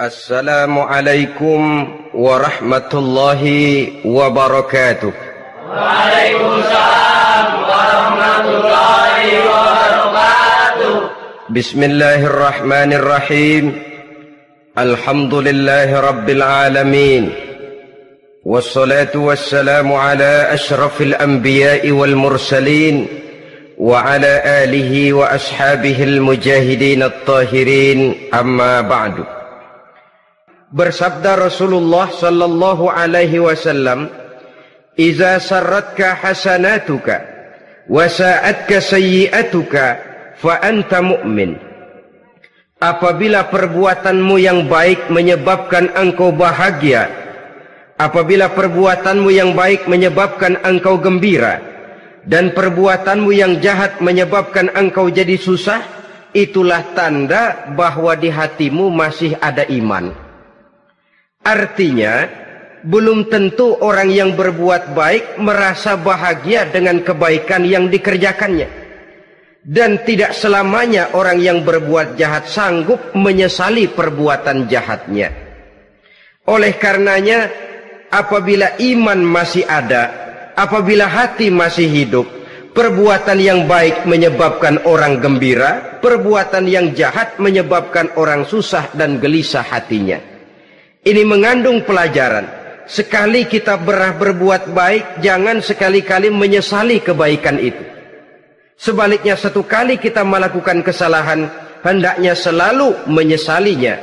السلام عليكم ورحمة الله وبركاته. وعليكم السلام ورحمة الله وبركاته. بسم الله الرحمن الرحيم. الحمد لله رب العالمين. والصلاة والسلام على أشرف الأنبياء والمرسلين وعلى آله وأصحابه المجاهدين الطاهرين. أما بعد. Bersabda Rasulullah sallallahu alaihi wasallam, "Iza sarratka hasanatuka wa sa'atka sayyi'atuka fa anta mu'min." Apabila perbuatanmu yang baik menyebabkan engkau bahagia, apabila perbuatanmu yang baik menyebabkan engkau gembira, dan perbuatanmu yang jahat menyebabkan engkau jadi susah, itulah tanda bahwa di hatimu masih ada iman. Artinya, belum tentu orang yang berbuat baik merasa bahagia dengan kebaikan yang dikerjakannya. Dan tidak selamanya orang yang berbuat jahat sanggup menyesali perbuatan jahatnya. Oleh karenanya, apabila iman masih ada, apabila hati masih hidup, perbuatan yang baik menyebabkan orang gembira, perbuatan yang jahat menyebabkan orang susah dan gelisah hatinya. Ini mengandung pelajaran. Sekali kita berah berbuat baik, jangan sekali-kali menyesali kebaikan itu. Sebaliknya satu kali kita melakukan kesalahan, hendaknya selalu menyesalinya.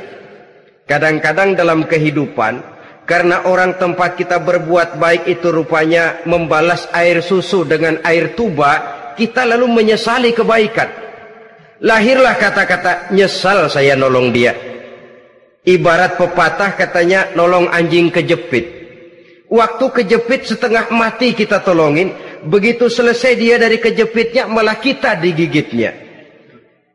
Kadang-kadang dalam kehidupan, karena orang tempat kita berbuat baik itu rupanya membalas air susu dengan air tuba, kita lalu menyesali kebaikan. Lahirlah kata-kata nyesal saya nolong dia. Ibarat pepatah katanya nolong anjing kejepit. Waktu kejepit setengah mati kita tolongin. Begitu selesai dia dari kejepitnya malah kita digigitnya.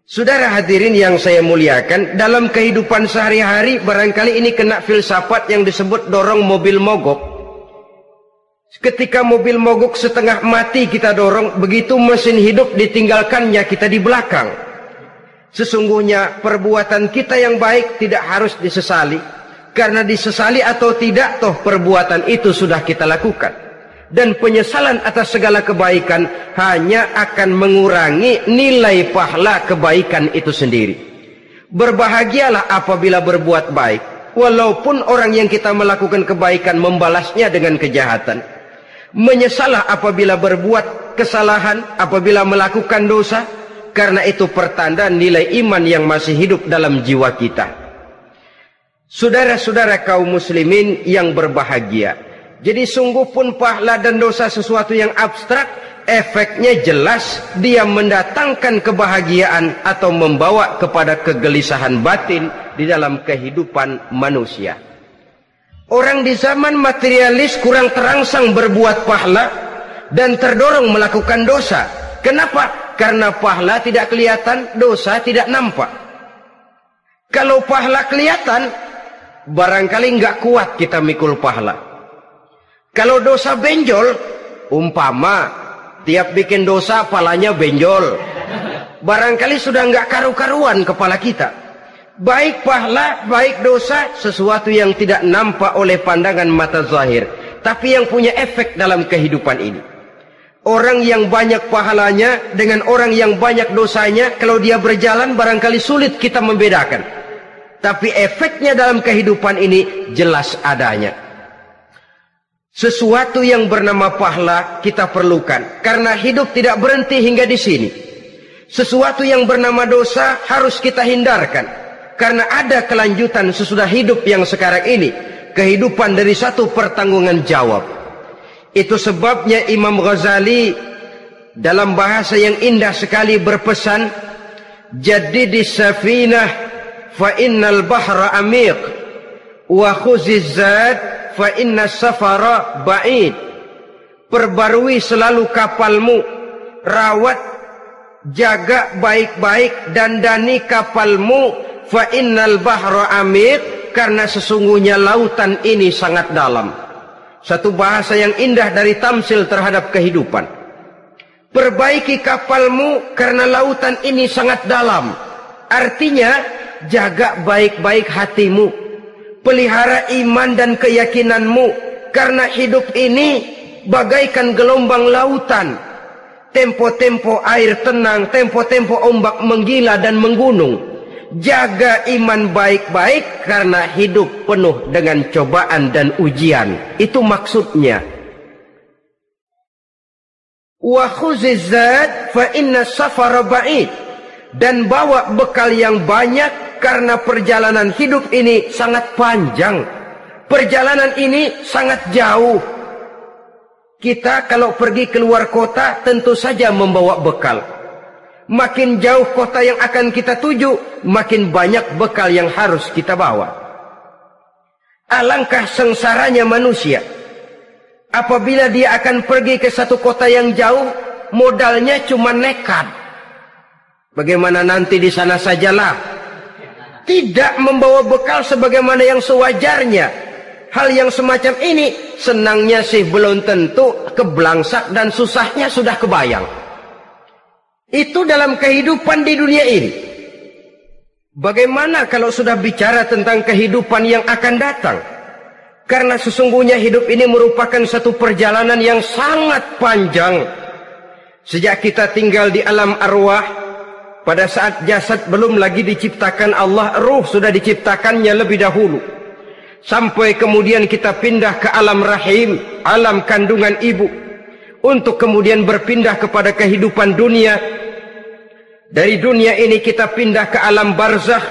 Saudara hadirin yang saya muliakan. Dalam kehidupan sehari-hari barangkali ini kena filsafat yang disebut dorong mobil mogok. Ketika mobil mogok setengah mati kita dorong. Begitu mesin hidup ditinggalkannya kita di belakang. Sesungguhnya perbuatan kita yang baik tidak harus disesali. Karena disesali atau tidak toh perbuatan itu sudah kita lakukan. Dan penyesalan atas segala kebaikan hanya akan mengurangi nilai pahala kebaikan itu sendiri. Berbahagialah apabila berbuat baik. Walaupun orang yang kita melakukan kebaikan membalasnya dengan kejahatan. Menyesalah apabila berbuat kesalahan, apabila melakukan dosa, karena itu pertanda nilai iman yang masih hidup dalam jiwa kita. Saudara-saudara kaum muslimin yang berbahagia. Jadi sungguh pun pahala dan dosa sesuatu yang abstrak, efeknya jelas dia mendatangkan kebahagiaan atau membawa kepada kegelisahan batin di dalam kehidupan manusia. Orang di zaman materialis kurang terangsang berbuat pahala dan terdorong melakukan dosa. Kenapa? Karena pahala tidak kelihatan, dosa tidak nampak. Kalau pahala kelihatan, barangkali nggak kuat kita mikul pahala. Kalau dosa benjol, umpama tiap bikin dosa palanya benjol. Barangkali sudah nggak karu-karuan kepala kita. Baik pahala, baik dosa, sesuatu yang tidak nampak oleh pandangan mata zahir. Tapi yang punya efek dalam kehidupan ini. Orang yang banyak pahalanya dengan orang yang banyak dosanya, kalau dia berjalan barangkali sulit kita membedakan. Tapi efeknya dalam kehidupan ini jelas adanya. Sesuatu yang bernama pahala kita perlukan. Karena hidup tidak berhenti hingga di sini. Sesuatu yang bernama dosa harus kita hindarkan. Karena ada kelanjutan sesudah hidup yang sekarang ini. Kehidupan dari satu pertanggungan jawab. Itu sebabnya Imam Ghazali dalam bahasa yang indah sekali berpesan jadi di safinah fa innal bahra amiq wa khuziz zad fa inna safara ba'id. Perbarui selalu kapalmu rawat jaga baik-baik dan dani kapalmu fa innal bahra amiq karena sesungguhnya lautan ini sangat dalam satu bahasa yang indah dari tamsil terhadap kehidupan. Perbaiki kapalmu karena lautan ini sangat dalam. Artinya, jaga baik-baik hatimu. Pelihara iman dan keyakinanmu karena hidup ini bagaikan gelombang lautan. Tempo-tempo air tenang, tempo-tempo ombak menggila dan menggunung. Jaga iman baik-baik karena hidup penuh dengan cobaan dan ujian. Itu maksudnya. Wa khuzizad fa inna safara ba'id. Dan bawa bekal yang banyak karena perjalanan hidup ini sangat panjang. Perjalanan ini sangat jauh. Kita kalau pergi keluar kota tentu saja membawa bekal. Makin jauh kota yang akan kita tuju, makin banyak bekal yang harus kita bawa. Alangkah sengsaranya manusia. Apabila dia akan pergi ke satu kota yang jauh, modalnya cuma nekat. Bagaimana nanti di sana sajalah tidak membawa bekal sebagaimana yang sewajarnya. Hal yang semacam ini senangnya sih belum tentu keblangsak dan susahnya sudah kebayang. Itu dalam kehidupan di dunia ini. Bagaimana kalau sudah bicara tentang kehidupan yang akan datang? Karena sesungguhnya hidup ini merupakan satu perjalanan yang sangat panjang. Sejak kita tinggal di alam arwah, pada saat jasad belum lagi diciptakan Allah, ruh sudah diciptakannya lebih dahulu. Sampai kemudian kita pindah ke alam rahim, alam kandungan ibu. Untuk kemudian berpindah kepada kehidupan dunia. Dari dunia ini kita pindah ke alam barzah.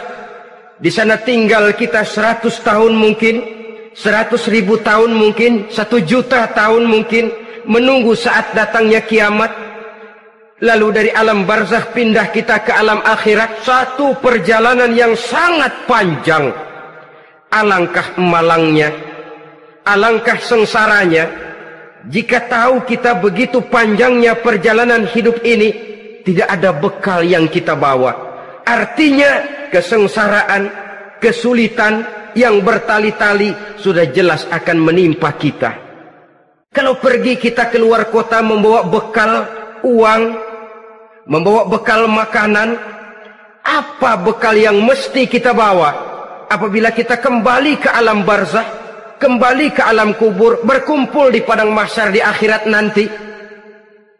Di sana tinggal kita seratus tahun mungkin, seratus ribu tahun mungkin, satu juta tahun mungkin, menunggu saat datangnya kiamat. Lalu dari alam barzah pindah kita ke alam akhirat. Satu perjalanan yang sangat panjang. Alangkah malangnya. Alangkah sengsaranya. Jika tahu kita begitu panjangnya perjalanan hidup ini. Tidak ada bekal yang kita bawa. Artinya kesengsaraan, kesulitan yang bertali-tali sudah jelas akan menimpa kita. Kalau pergi kita keluar kota membawa bekal, uang, membawa bekal makanan, apa bekal yang mesti kita bawa apabila kita kembali ke alam barzah, kembali ke alam kubur, berkumpul di padang mahsyar di akhirat nanti?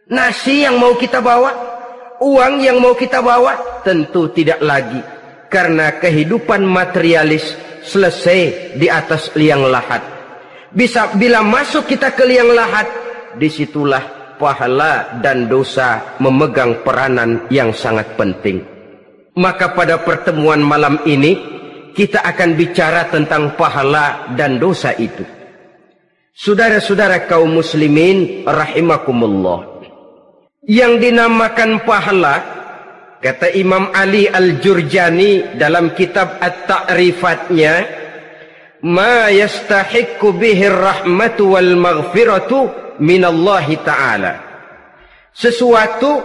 Nasi yang mau kita bawa, uang yang mau kita bawa, tentu tidak lagi. Karena kehidupan materialis selesai di atas liang lahat. Bisa bila masuk kita ke liang lahat, di situlah pahala dan dosa memegang peranan yang sangat penting. Maka pada pertemuan malam ini kita akan bicara tentang pahala dan dosa itu. Saudara-saudara kaum muslimin rahimakumullah. Yang dinamakan pahala kata Imam Ali Al-Jurjani dalam kitab At-Ta'rifatnya ma yastahiqqu bihi rahmatu wal maghfiratu minallahi ta'ala. Sesuatu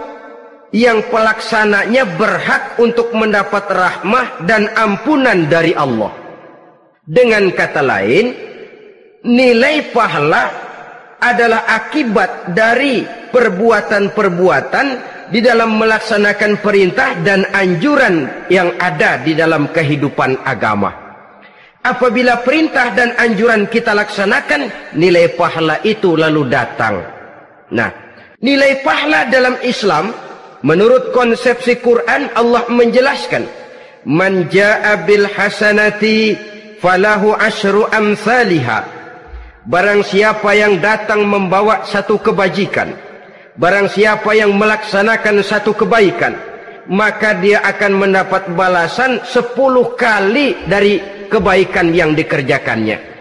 yang pelaksananya berhak untuk mendapat rahmah dan ampunan dari Allah. Dengan kata lain, nilai pahala adalah akibat dari perbuatan-perbuatan di dalam melaksanakan perintah dan anjuran yang ada di dalam kehidupan agama. Apabila perintah dan anjuran kita laksanakan, nilai pahala itu lalu datang. Nah, nilai pahala dalam Islam, menurut konsepsi Quran, Allah menjelaskan, Man bil hasanati falahu asyru amthaliha. Barang siapa yang datang membawa satu kebajikan, barang siapa yang melaksanakan satu kebaikan, maka dia akan mendapat balasan sepuluh kali dari kebaikan yang dikerjakannya.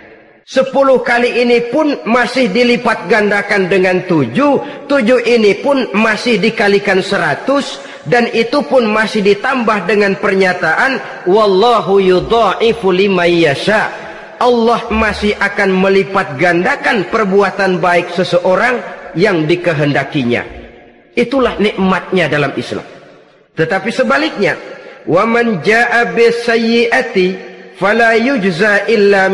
Sepuluh kali ini pun masih dilipat gandakan dengan tujuh. Tujuh ini pun masih dikalikan seratus. Dan itu pun masih ditambah dengan pernyataan. Wallahu yudha'ifu yasha. Allah masih akan melipat gandakan perbuatan baik seseorang yang dikehendakinya. Itulah nikmatnya dalam Islam. Tetapi sebaliknya. Ja'a bisayyi'ati fala yujza illa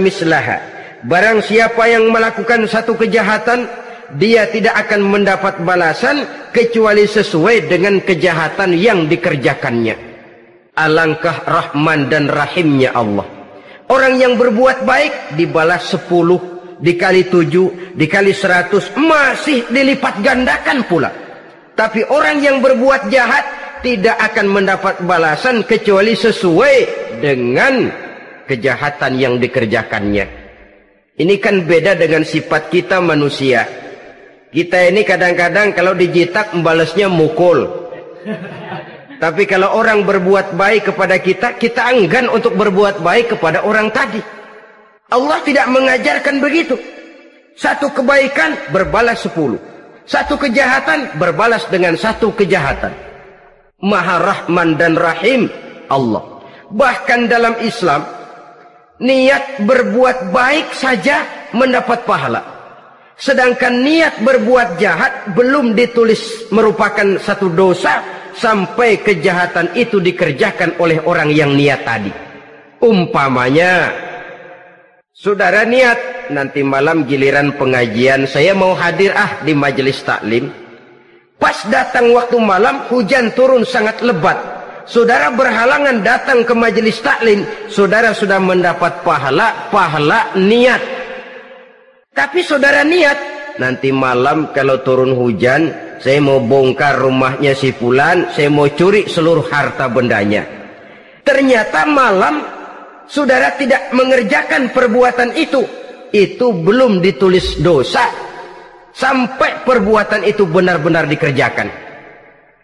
barang siapa yang melakukan satu kejahatan dia tidak akan mendapat balasan kecuali sesuai dengan kejahatan yang dikerjakannya alangkah rahman dan rahimnya Allah Orang yang berbuat baik dibalas sepuluh, dikali tujuh, dikali seratus, masih dilipat gandakan pula. Tapi orang yang berbuat jahat tidak akan mendapat balasan kecuali sesuai dengan kejahatan yang dikerjakannya. Ini kan beda dengan sifat kita manusia. Kita ini kadang-kadang kalau dijitak membalasnya mukul. Tapi kalau orang berbuat baik kepada kita, kita enggan untuk berbuat baik kepada orang tadi. Allah tidak mengajarkan begitu. Satu kebaikan berbalas sepuluh. Satu kejahatan berbalas dengan satu kejahatan. Maha Rahman dan Rahim Allah. Bahkan dalam Islam, niat berbuat baik saja mendapat pahala. Sedangkan niat berbuat jahat belum ditulis merupakan satu dosa sampai kejahatan itu dikerjakan oleh orang yang niat tadi. Umpamanya, saudara niat nanti malam giliran pengajian saya mau hadir ah di majelis taklim. Pas datang waktu malam hujan turun sangat lebat. Saudara berhalangan datang ke majelis taklim, saudara sudah mendapat pahala pahala niat. Tapi saudara niat nanti malam kalau turun hujan saya mau bongkar rumahnya si Fulan, saya mau curi seluruh harta bendanya. Ternyata malam saudara tidak mengerjakan perbuatan itu. Itu belum ditulis dosa sampai perbuatan itu benar-benar dikerjakan.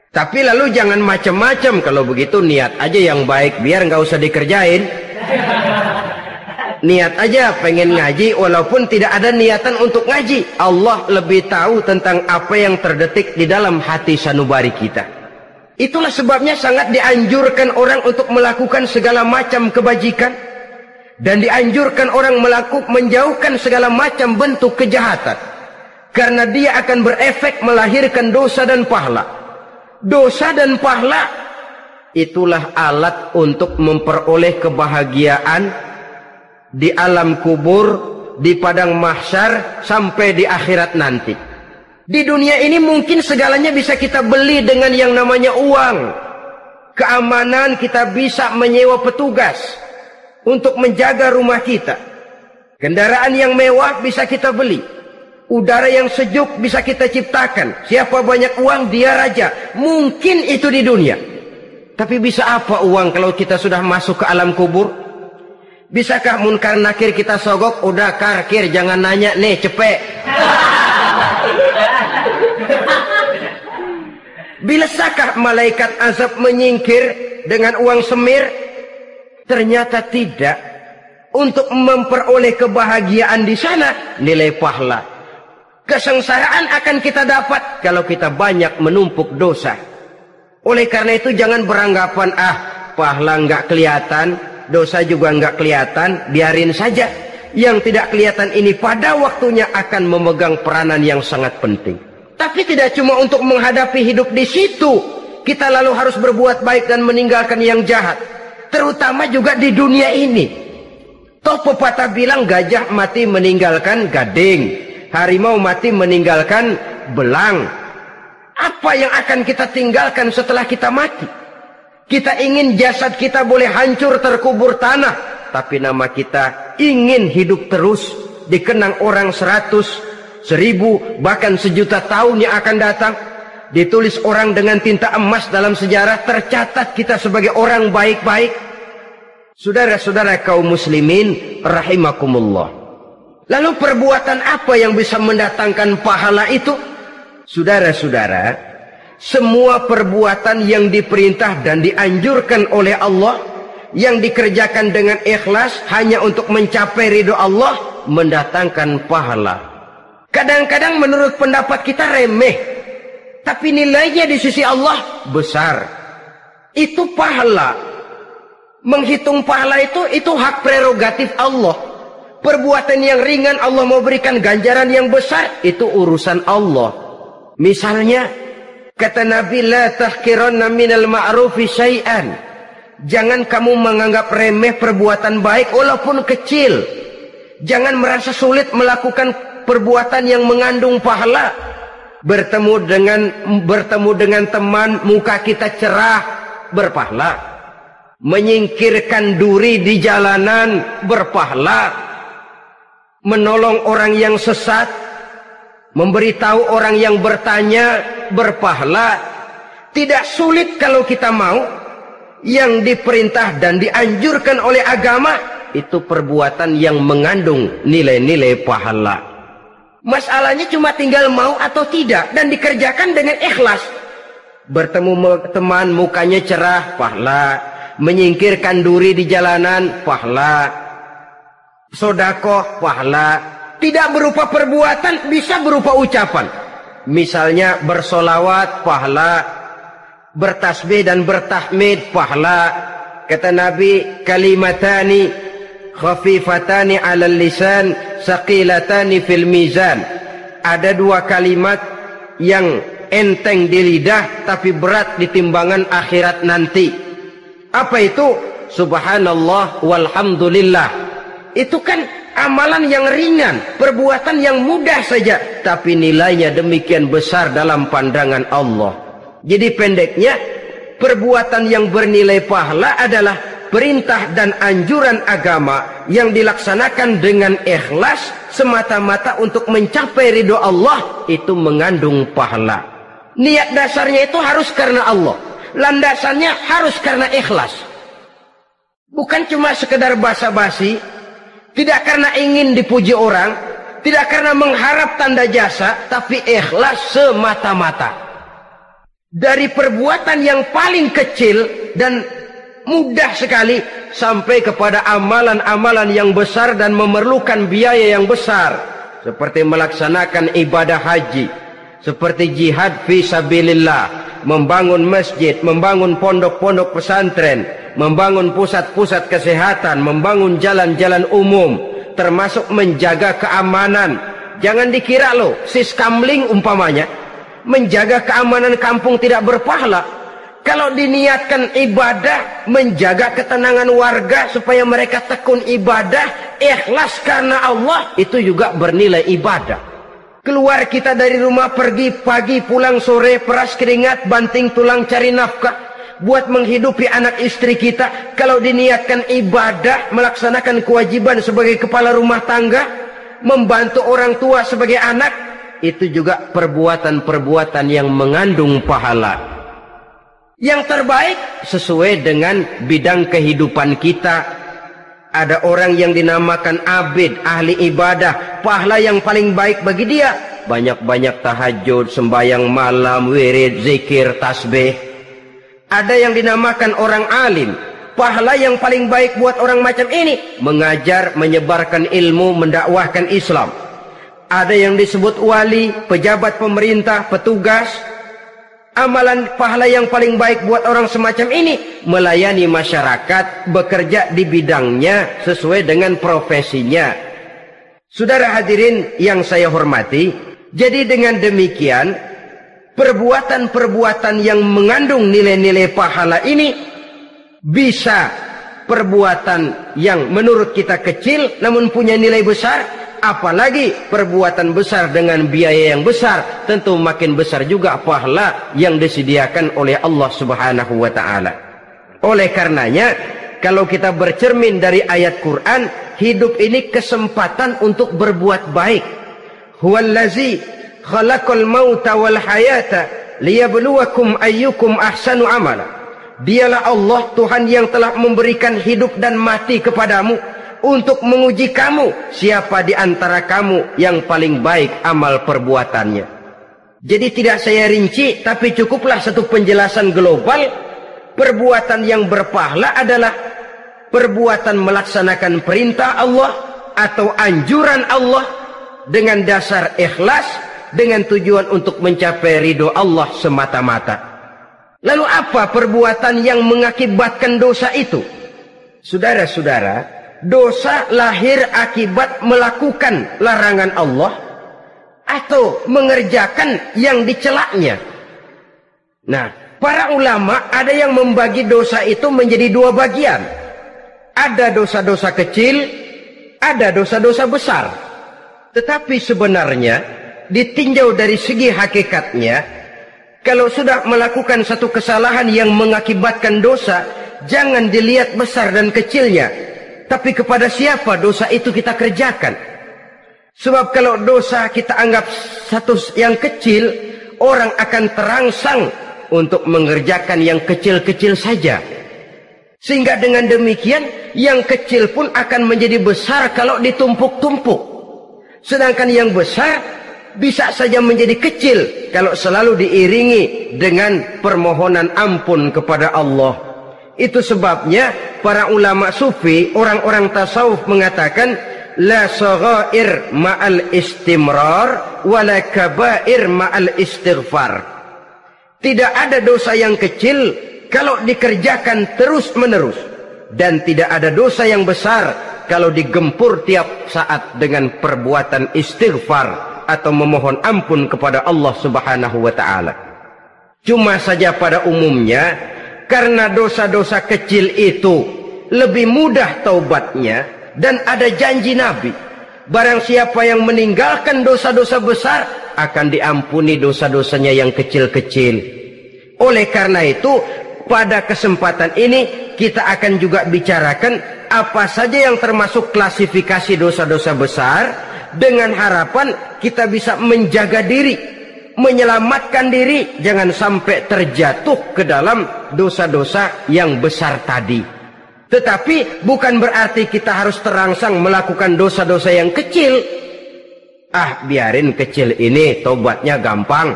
Tapi lalu jangan macam-macam kalau begitu niat aja yang baik biar nggak usah dikerjain. Niat aja pengen ngaji walaupun tidak ada niatan untuk ngaji. Allah lebih tahu tentang apa yang terdetik di dalam hati sanubari kita. Itulah sebabnya sangat dianjurkan orang untuk melakukan segala macam kebajikan dan dianjurkan orang melakukan menjauhkan segala macam bentuk kejahatan karena dia akan berefek melahirkan dosa dan pahala. Dosa dan pahala itulah alat untuk memperoleh kebahagiaan di alam kubur, di padang mahsyar, sampai di akhirat nanti. Di dunia ini mungkin segalanya bisa kita beli dengan yang namanya uang. Keamanan kita bisa menyewa petugas untuk menjaga rumah kita. Kendaraan yang mewah bisa kita beli. Udara yang sejuk bisa kita ciptakan. Siapa banyak uang dia raja. Mungkin itu di dunia. Tapi bisa apa uang kalau kita sudah masuk ke alam kubur? Bisakah munkar nakir kita sogok? Udah karkir, jangan nanya nih, cepet. Bilasakah malaikat azab menyingkir dengan uang semir? Ternyata tidak. Untuk memperoleh kebahagiaan di sana, nilai pahala. Kesengsaraan akan kita dapat kalau kita banyak menumpuk dosa. Oleh karena itu jangan beranggapan, ah pahala nggak kelihatan, dosa juga nggak kelihatan, biarin saja. Yang tidak kelihatan ini pada waktunya akan memegang peranan yang sangat penting. Tapi tidak cuma untuk menghadapi hidup di situ, kita lalu harus berbuat baik dan meninggalkan yang jahat. Terutama juga di dunia ini. Toh pepatah bilang gajah mati meninggalkan gading, harimau mati meninggalkan belang. Apa yang akan kita tinggalkan setelah kita mati? Kita ingin jasad kita boleh hancur terkubur tanah. Tapi nama kita ingin hidup terus. Dikenang orang seratus, seribu, bahkan sejuta tahun yang akan datang. Ditulis orang dengan tinta emas dalam sejarah. Tercatat kita sebagai orang baik-baik. Saudara-saudara kaum muslimin rahimakumullah. Lalu perbuatan apa yang bisa mendatangkan pahala itu? Saudara-saudara, semua perbuatan yang diperintah dan dianjurkan oleh Allah yang dikerjakan dengan ikhlas hanya untuk mencapai ridho Allah mendatangkan pahala. Kadang-kadang menurut pendapat kita remeh, tapi nilainya di sisi Allah besar. Itu pahala. Menghitung pahala itu itu hak prerogatif Allah. Perbuatan yang ringan Allah mau berikan ganjaran yang besar itu urusan Allah. Misalnya Kata Nabi, La tahkiranna minal ma'rufi syai'an. Jangan kamu menganggap remeh perbuatan baik walaupun kecil. Jangan merasa sulit melakukan perbuatan yang mengandung pahala. Bertemu dengan bertemu dengan teman, muka kita cerah, berpahala. menyingkirkan duri di jalanan berpahala, menolong orang yang sesat, memberitahu orang yang bertanya berpahala. Tidak sulit kalau kita mau yang diperintah dan dianjurkan oleh agama itu perbuatan yang mengandung nilai-nilai pahala. Masalahnya cuma tinggal mau atau tidak dan dikerjakan dengan ikhlas. Bertemu teman mukanya cerah, pahala. Menyingkirkan duri di jalanan, pahala. Sodakoh, pahala. Tidak berupa perbuatan, bisa berupa ucapan. Misalnya bersolawat, pahala. Bertasbih dan bertahmid, pahala. Kata Nabi, kalimatani khafifatani ala lisan, saqilatani fil mizan. Ada dua kalimat yang enteng di lidah tapi berat di timbangan akhirat nanti. Apa itu? Subhanallah walhamdulillah. Itu kan amalan yang ringan, perbuatan yang mudah saja, tapi nilainya demikian besar dalam pandangan Allah. Jadi pendeknya, perbuatan yang bernilai pahala adalah perintah dan anjuran agama yang dilaksanakan dengan ikhlas semata-mata untuk mencapai ridho Allah itu mengandung pahala. Niat dasarnya itu harus karena Allah. Landasannya harus karena ikhlas. Bukan cuma sekedar basa-basi, tidak karena ingin dipuji orang, tidak karena mengharap tanda jasa, tapi ikhlas semata-mata. Dari perbuatan yang paling kecil dan mudah sekali sampai kepada amalan-amalan yang besar dan memerlukan biaya yang besar seperti melaksanakan ibadah haji seperti jihad fi sabilillah, membangun masjid, membangun pondok-pondok pesantren, membangun pusat-pusat kesehatan, membangun jalan-jalan umum, termasuk menjaga keamanan. Jangan dikira loh, siskamling umpamanya, menjaga keamanan kampung tidak berpahala. Kalau diniatkan ibadah, menjaga ketenangan warga supaya mereka tekun ibadah, ikhlas karena Allah, itu juga bernilai ibadah. Keluar kita dari rumah pergi pagi pulang sore peras keringat banting tulang cari nafkah buat menghidupi anak istri kita kalau diniatkan ibadah melaksanakan kewajiban sebagai kepala rumah tangga membantu orang tua sebagai anak itu juga perbuatan-perbuatan yang mengandung pahala yang terbaik sesuai dengan bidang kehidupan kita ada orang yang dinamakan abid, ahli ibadah, pahala yang paling baik bagi dia. Banyak-banyak tahajud, sembahyang malam, wirid, zikir, tasbih. Ada yang dinamakan orang alim, pahala yang paling baik buat orang macam ini. Mengajar, menyebarkan ilmu, mendakwahkan Islam. Ada yang disebut wali, pejabat pemerintah, petugas, amalan pahala yang paling baik buat orang semacam ini melayani masyarakat bekerja di bidangnya sesuai dengan profesinya. Saudara hadirin yang saya hormati jadi dengan demikian perbuatan-perbuatan yang mengandung nilai-nilai pahala ini bisa perbuatan yang menurut kita kecil namun punya nilai besar apalagi perbuatan besar dengan biaya yang besar tentu makin besar juga pahala yang disediakan oleh Allah Subhanahu wa taala. Oleh karenanya kalau kita bercermin dari ayat Quran, hidup ini kesempatan untuk berbuat baik. Huwallazi khalaqal mauta wal hayata liyabluwakum ayyukum ahsanu amala. Dialah Allah Tuhan yang telah memberikan hidup dan mati kepadamu untuk menguji kamu siapa di antara kamu yang paling baik amal perbuatannya. Jadi tidak saya rinci tapi cukuplah satu penjelasan global perbuatan yang berpahala adalah perbuatan melaksanakan perintah Allah atau anjuran Allah dengan dasar ikhlas dengan tujuan untuk mencapai ridho Allah semata-mata. Lalu apa perbuatan yang mengakibatkan dosa itu? Saudara-saudara, dosa lahir akibat melakukan larangan Allah atau mengerjakan yang dicelaknya. Nah, para ulama ada yang membagi dosa itu menjadi dua bagian. Ada dosa-dosa kecil, ada dosa-dosa besar. Tetapi sebenarnya ditinjau dari segi hakikatnya, kalau sudah melakukan satu kesalahan yang mengakibatkan dosa, jangan dilihat besar dan kecilnya. Tapi kepada siapa dosa itu kita kerjakan. Sebab kalau dosa kita anggap satu yang kecil, orang akan terangsang untuk mengerjakan yang kecil-kecil saja. Sehingga dengan demikian, yang kecil pun akan menjadi besar kalau ditumpuk-tumpuk. Sedangkan yang besar bisa saja menjadi kecil kalau selalu diiringi dengan permohonan ampun kepada Allah. Itu sebabnya para ulama sufi, orang-orang tasawuf mengatakan la saghair ma'al istimrar wala kabair ma'al istighfar. Tidak ada dosa yang kecil kalau dikerjakan terus-menerus dan tidak ada dosa yang besar kalau digempur tiap saat dengan perbuatan istighfar atau memohon ampun kepada Allah Subhanahu wa taala. Cuma saja pada umumnya karena dosa-dosa kecil itu lebih mudah taubatnya dan ada janji Nabi. Barang siapa yang meninggalkan dosa-dosa besar akan diampuni dosa-dosanya yang kecil-kecil. Oleh karena itu, pada kesempatan ini kita akan juga bicarakan apa saja yang termasuk klasifikasi dosa-dosa besar dengan harapan kita bisa menjaga diri menyelamatkan diri jangan sampai terjatuh ke dalam dosa-dosa yang besar tadi. Tetapi bukan berarti kita harus terangsang melakukan dosa-dosa yang kecil. Ah, biarin kecil ini tobatnya gampang.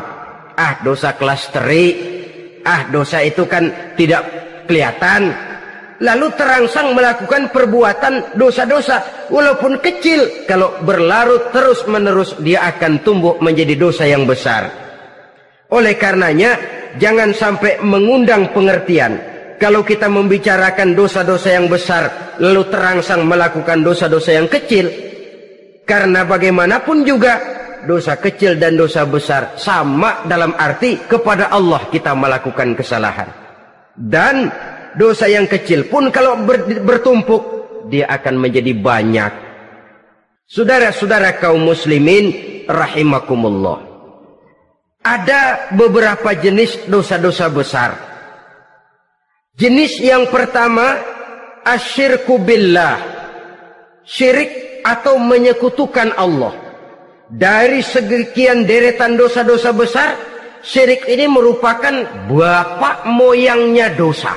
Ah, dosa kelas teri. Ah, dosa itu kan tidak kelihatan. Lalu terangsang melakukan perbuatan dosa-dosa walaupun kecil. Kalau berlarut terus-menerus dia akan tumbuh menjadi dosa yang besar. Oleh karenanya jangan sampai mengundang pengertian. Kalau kita membicarakan dosa-dosa yang besar lalu terangsang melakukan dosa-dosa yang kecil. Karena bagaimanapun juga dosa kecil dan dosa besar sama dalam arti kepada Allah kita melakukan kesalahan. Dan dosa yang kecil pun kalau bertumpuk dia akan menjadi banyak. Saudara-saudara kaum muslimin rahimakumullah. Ada beberapa jenis dosa-dosa besar. Jenis yang pertama asyirku billah. Syirik atau menyekutukan Allah. Dari sekian deretan dosa-dosa besar, syirik ini merupakan bapak moyangnya dosa.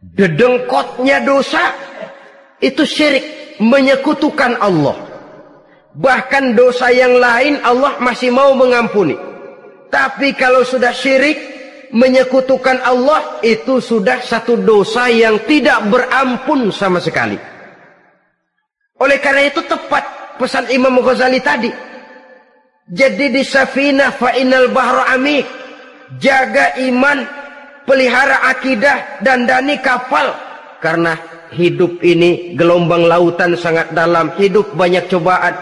Dedengkotnya dosa itu syirik menyekutukan Allah. Bahkan dosa yang lain Allah masih mau mengampuni. Tapi kalau sudah syirik menyekutukan Allah itu sudah satu dosa yang tidak berampun sama sekali. Oleh karena itu tepat pesan Imam Ghazali tadi. Jadi di safina fa innal bahra amik. Jaga iman pelihara akidah dan dani kapal. Karena hidup ini gelombang lautan sangat dalam hidup banyak cobaan.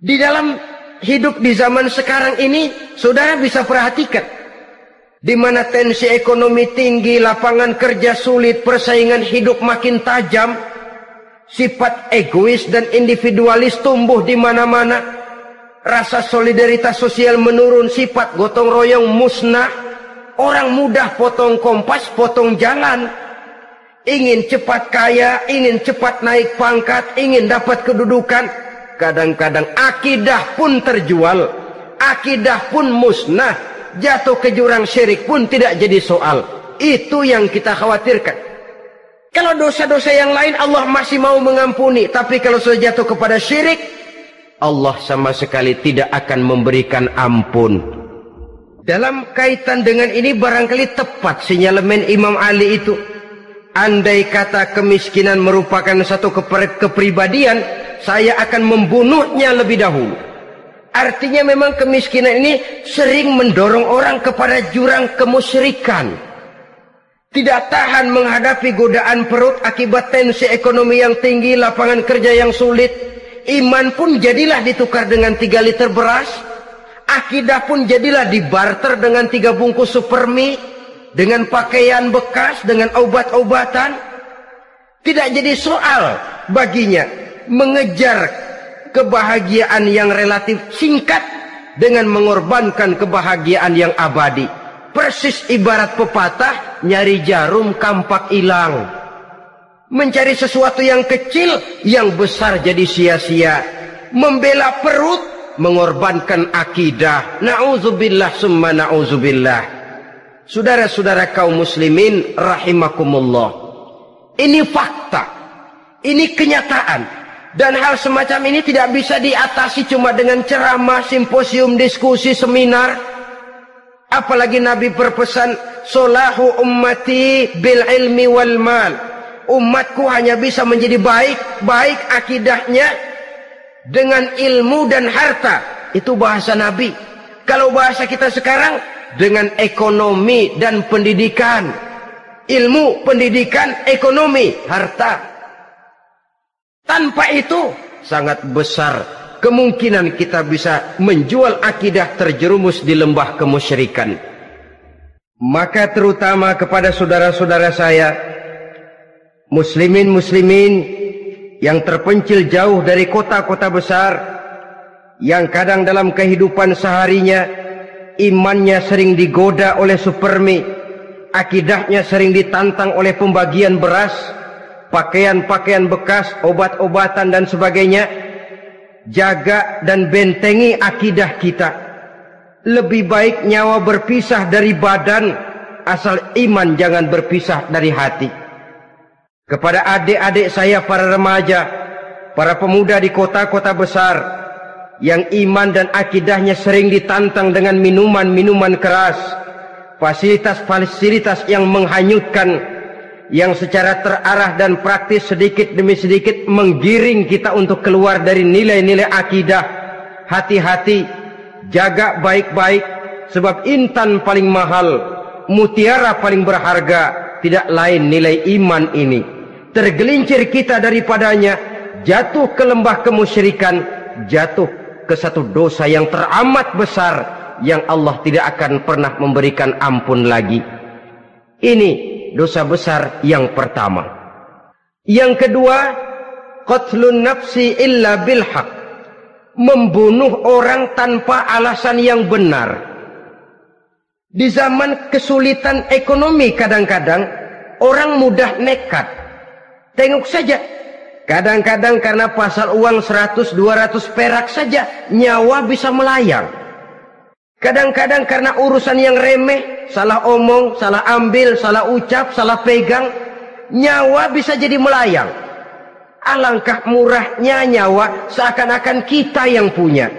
Di dalam hidup di zaman sekarang ini saudara bisa perhatikan di mana tensi ekonomi tinggi lapangan kerja sulit persaingan hidup makin tajam sifat egois dan individualis tumbuh di mana-mana rasa solidaritas sosial menurun sifat gotong royong musnah Orang mudah potong kompas, potong jalan. Ingin cepat kaya, ingin cepat naik pangkat, ingin dapat kedudukan. Kadang-kadang akidah pun terjual. Akidah pun musnah. Jatuh ke jurang syirik pun tidak jadi soal. Itu yang kita khawatirkan. Kalau dosa-dosa yang lain Allah masih mau mengampuni. Tapi kalau sudah jatuh kepada syirik. Allah sama sekali tidak akan memberikan ampun. Dalam kaitan dengan ini barangkali tepat sinyalemen Imam Ali itu. Andai kata kemiskinan merupakan satu kepribadian, saya akan membunuhnya lebih dahulu. Artinya memang kemiskinan ini sering mendorong orang kepada jurang kemusyrikan. Tidak tahan menghadapi godaan perut akibat tensi ekonomi yang tinggi, lapangan kerja yang sulit. Iman pun jadilah ditukar dengan tiga liter beras Akidah pun jadilah dibarter dengan tiga bungkus supermi, dengan pakaian bekas, dengan obat-obatan. Tidak jadi soal baginya mengejar kebahagiaan yang relatif singkat dengan mengorbankan kebahagiaan yang abadi. Persis ibarat pepatah, nyari jarum kampak hilang. Mencari sesuatu yang kecil, yang besar jadi sia-sia. Membela perut, mengorbankan akidah. Na'udzubillah summa na'udzubillah. Saudara-saudara kaum muslimin rahimakumullah. Ini fakta. Ini kenyataan. Dan hal semacam ini tidak bisa diatasi cuma dengan ceramah, simposium, diskusi, seminar. Apalagi Nabi berpesan, Solahu ummati bil ilmi wal mal. Umatku hanya bisa menjadi baik, baik akidahnya dengan ilmu dan harta. Itu bahasa Nabi. Kalau bahasa kita sekarang, dengan ekonomi dan pendidikan. Ilmu, pendidikan, ekonomi, harta. Tanpa itu sangat besar kemungkinan kita bisa menjual akidah terjerumus di lembah kemusyrikan. Maka terutama kepada saudara-saudara saya muslimin muslimin yang terpencil jauh dari kota-kota besar yang kadang dalam kehidupan seharinya imannya sering digoda oleh supermi akidahnya sering ditantang oleh pembagian beras pakaian-pakaian bekas, obat-obatan dan sebagainya. Jaga dan bentengi akidah kita. Lebih baik nyawa berpisah dari badan, asal iman jangan berpisah dari hati. Kepada adik-adik saya para remaja, para pemuda di kota-kota besar, yang iman dan akidahnya sering ditantang dengan minuman-minuman keras, fasilitas-fasilitas yang menghanyutkan yang secara terarah dan praktis sedikit demi sedikit menggiring kita untuk keluar dari nilai-nilai akidah. Hati-hati, jaga baik-baik sebab intan paling mahal, mutiara paling berharga, tidak lain nilai iman ini. Tergelincir kita daripadanya, jatuh ke lembah kemusyrikan, jatuh ke satu dosa yang teramat besar yang Allah tidak akan pernah memberikan ampun lagi. Ini dosa besar yang pertama. Yang kedua, qatlun nafsi illa bil haq. Membunuh orang tanpa alasan yang benar. Di zaman kesulitan ekonomi kadang-kadang orang mudah nekat. Tengok saja. Kadang-kadang karena pasal uang 100 200 perak saja nyawa bisa melayang. Kadang-kadang karena urusan yang remeh salah omong, salah ambil, salah ucap, salah pegang, nyawa bisa jadi melayang. Alangkah murahnya nyawa seakan-akan kita yang punya.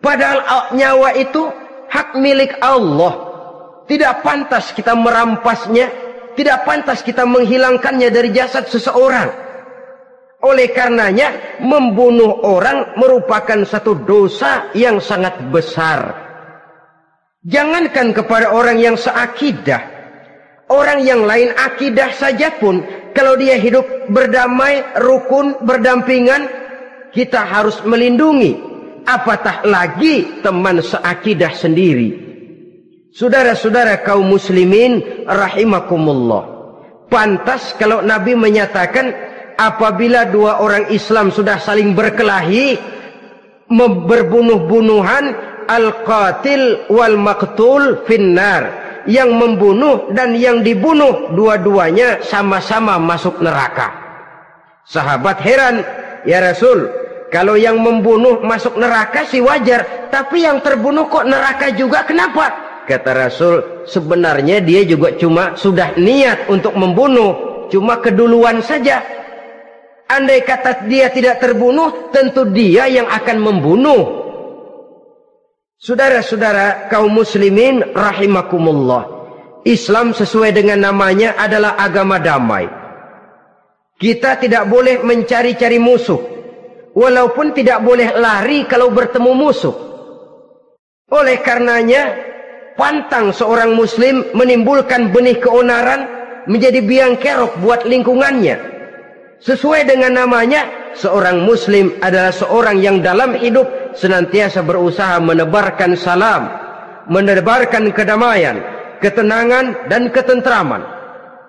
Padahal nyawa itu hak milik Allah. Tidak pantas kita merampasnya, tidak pantas kita menghilangkannya dari jasad seseorang. Oleh karenanya, membunuh orang merupakan satu dosa yang sangat besar. Jangankan kepada orang yang seakidah, orang yang lain akidah saja pun, kalau dia hidup berdamai, rukun, berdampingan, kita harus melindungi. Apatah lagi teman seakidah sendiri. Saudara-saudara kaum muslimin rahimakumullah. Pantas kalau Nabi menyatakan apabila dua orang Islam sudah saling berkelahi, berbunuh-bunuhan, al-qatil wal maqtul finnar. Yang membunuh dan yang dibunuh dua-duanya sama-sama masuk neraka. Sahabat heran, ya Rasul, kalau yang membunuh masuk neraka sih wajar, tapi yang terbunuh kok neraka juga kenapa? Kata Rasul, sebenarnya dia juga cuma sudah niat untuk membunuh, cuma keduluan saja. Andai kata dia tidak terbunuh, tentu dia yang akan membunuh. Saudara-saudara kaum muslimin rahimakumullah. Islam sesuai dengan namanya adalah agama damai. Kita tidak boleh mencari-cari musuh. Walaupun tidak boleh lari kalau bertemu musuh. Oleh karenanya, pantang seorang muslim menimbulkan benih keonaran menjadi biang kerok buat lingkungannya. Sesuai dengan namanya, seorang muslim adalah seorang yang dalam hidup senantiasa berusaha menebarkan salam, menebarkan kedamaian, ketenangan dan ketentraman.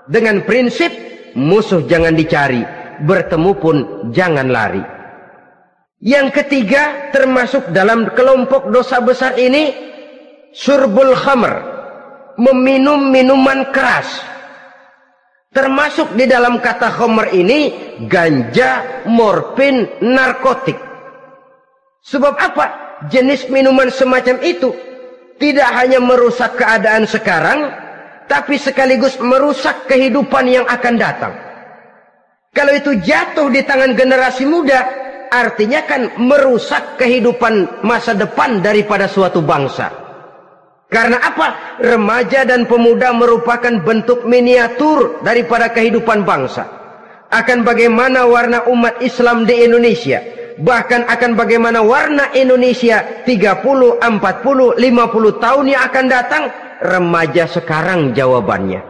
Dengan prinsip musuh jangan dicari, bertemu pun jangan lari. Yang ketiga termasuk dalam kelompok dosa besar ini surbul khamr, meminum minuman keras. Termasuk di dalam kata homer ini ganja, morfin, narkotik. Sebab apa? Jenis minuman semacam itu tidak hanya merusak keadaan sekarang, tapi sekaligus merusak kehidupan yang akan datang. Kalau itu jatuh di tangan generasi muda, artinya kan merusak kehidupan masa depan daripada suatu bangsa. Karena apa? Remaja dan pemuda merupakan bentuk miniatur daripada kehidupan bangsa. Akan bagaimana warna umat Islam di Indonesia. Bahkan akan bagaimana warna Indonesia 30, 40, 50 tahun yang akan datang. Remaja sekarang jawabannya.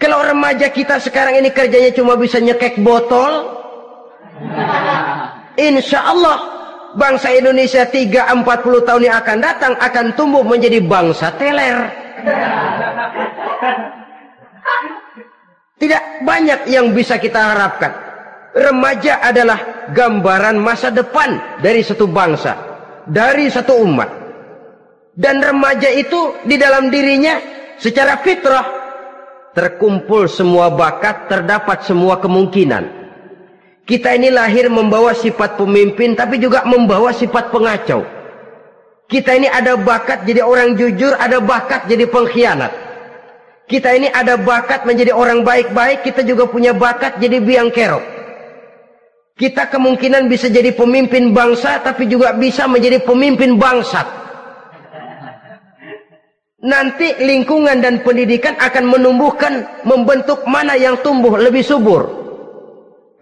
Kalau remaja kita sekarang ini kerjanya cuma bisa nyekek botol. Insya Allah bangsa Indonesia 3-40 tahun yang akan datang akan tumbuh menjadi bangsa teler. Tidak banyak yang bisa kita harapkan. Remaja adalah gambaran masa depan dari satu bangsa, dari satu umat. Dan remaja itu di dalam dirinya secara fitrah terkumpul semua bakat, terdapat semua kemungkinan. Kita ini lahir membawa sifat pemimpin tapi juga membawa sifat pengacau. Kita ini ada bakat jadi orang jujur, ada bakat jadi pengkhianat. Kita ini ada bakat menjadi orang baik-baik, kita juga punya bakat jadi biang kerok. Kita kemungkinan bisa jadi pemimpin bangsa tapi juga bisa menjadi pemimpin bangsat. Nanti lingkungan dan pendidikan akan menumbuhkan, membentuk mana yang tumbuh lebih subur.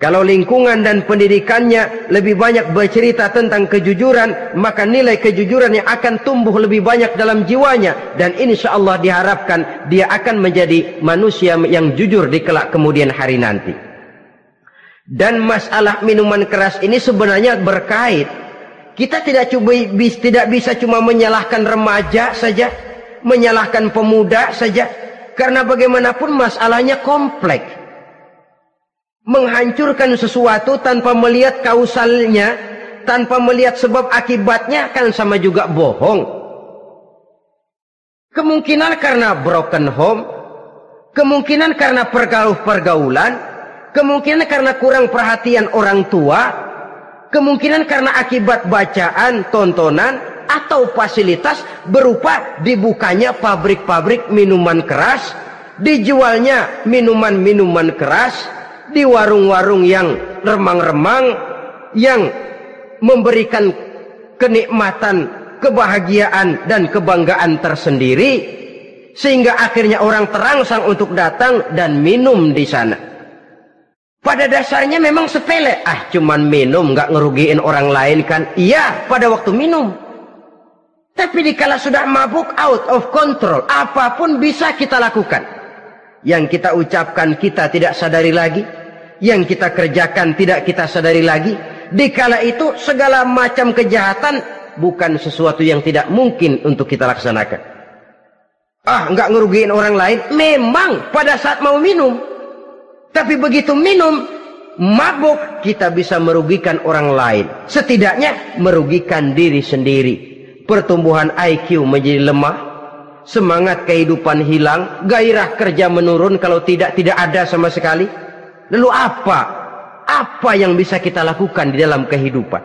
Kalau lingkungan dan pendidikannya lebih banyak bercerita tentang kejujuran, maka nilai kejujuran yang akan tumbuh lebih banyak dalam jiwanya. Dan insya Allah diharapkan dia akan menjadi manusia yang jujur di kelak kemudian hari nanti. Dan masalah minuman keras ini sebenarnya berkait. Kita tidak cuba, tidak bisa cuma menyalahkan remaja saja, menyalahkan pemuda saja. Karena bagaimanapun masalahnya kompleks menghancurkan sesuatu tanpa melihat kausalnya, tanpa melihat sebab akibatnya kan sama juga bohong. Kemungkinan karena broken home, kemungkinan karena pergaulan, kemungkinan karena kurang perhatian orang tua, kemungkinan karena akibat bacaan, tontonan, atau fasilitas berupa dibukanya pabrik-pabrik minuman keras, dijualnya minuman-minuman keras, di warung-warung yang remang-remang yang memberikan kenikmatan, kebahagiaan dan kebanggaan tersendiri sehingga akhirnya orang terangsang untuk datang dan minum di sana. Pada dasarnya memang sepele, ah cuman minum nggak ngerugiin orang lain kan? Iya, pada waktu minum. Tapi dikala sudah mabuk out of control, apa pun bisa kita lakukan. Yang kita ucapkan kita tidak sadari lagi, yang kita kerjakan tidak kita sadari lagi. Dikala itu segala macam kejahatan bukan sesuatu yang tidak mungkin untuk kita laksanakan. Ah, nggak ngerugiin orang lain. Memang pada saat mau minum. Tapi begitu minum, mabuk, kita bisa merugikan orang lain. Setidaknya merugikan diri sendiri. Pertumbuhan IQ menjadi lemah. Semangat kehidupan hilang. Gairah kerja menurun kalau tidak tidak ada sama sekali Lalu apa? Apa yang bisa kita lakukan di dalam kehidupan?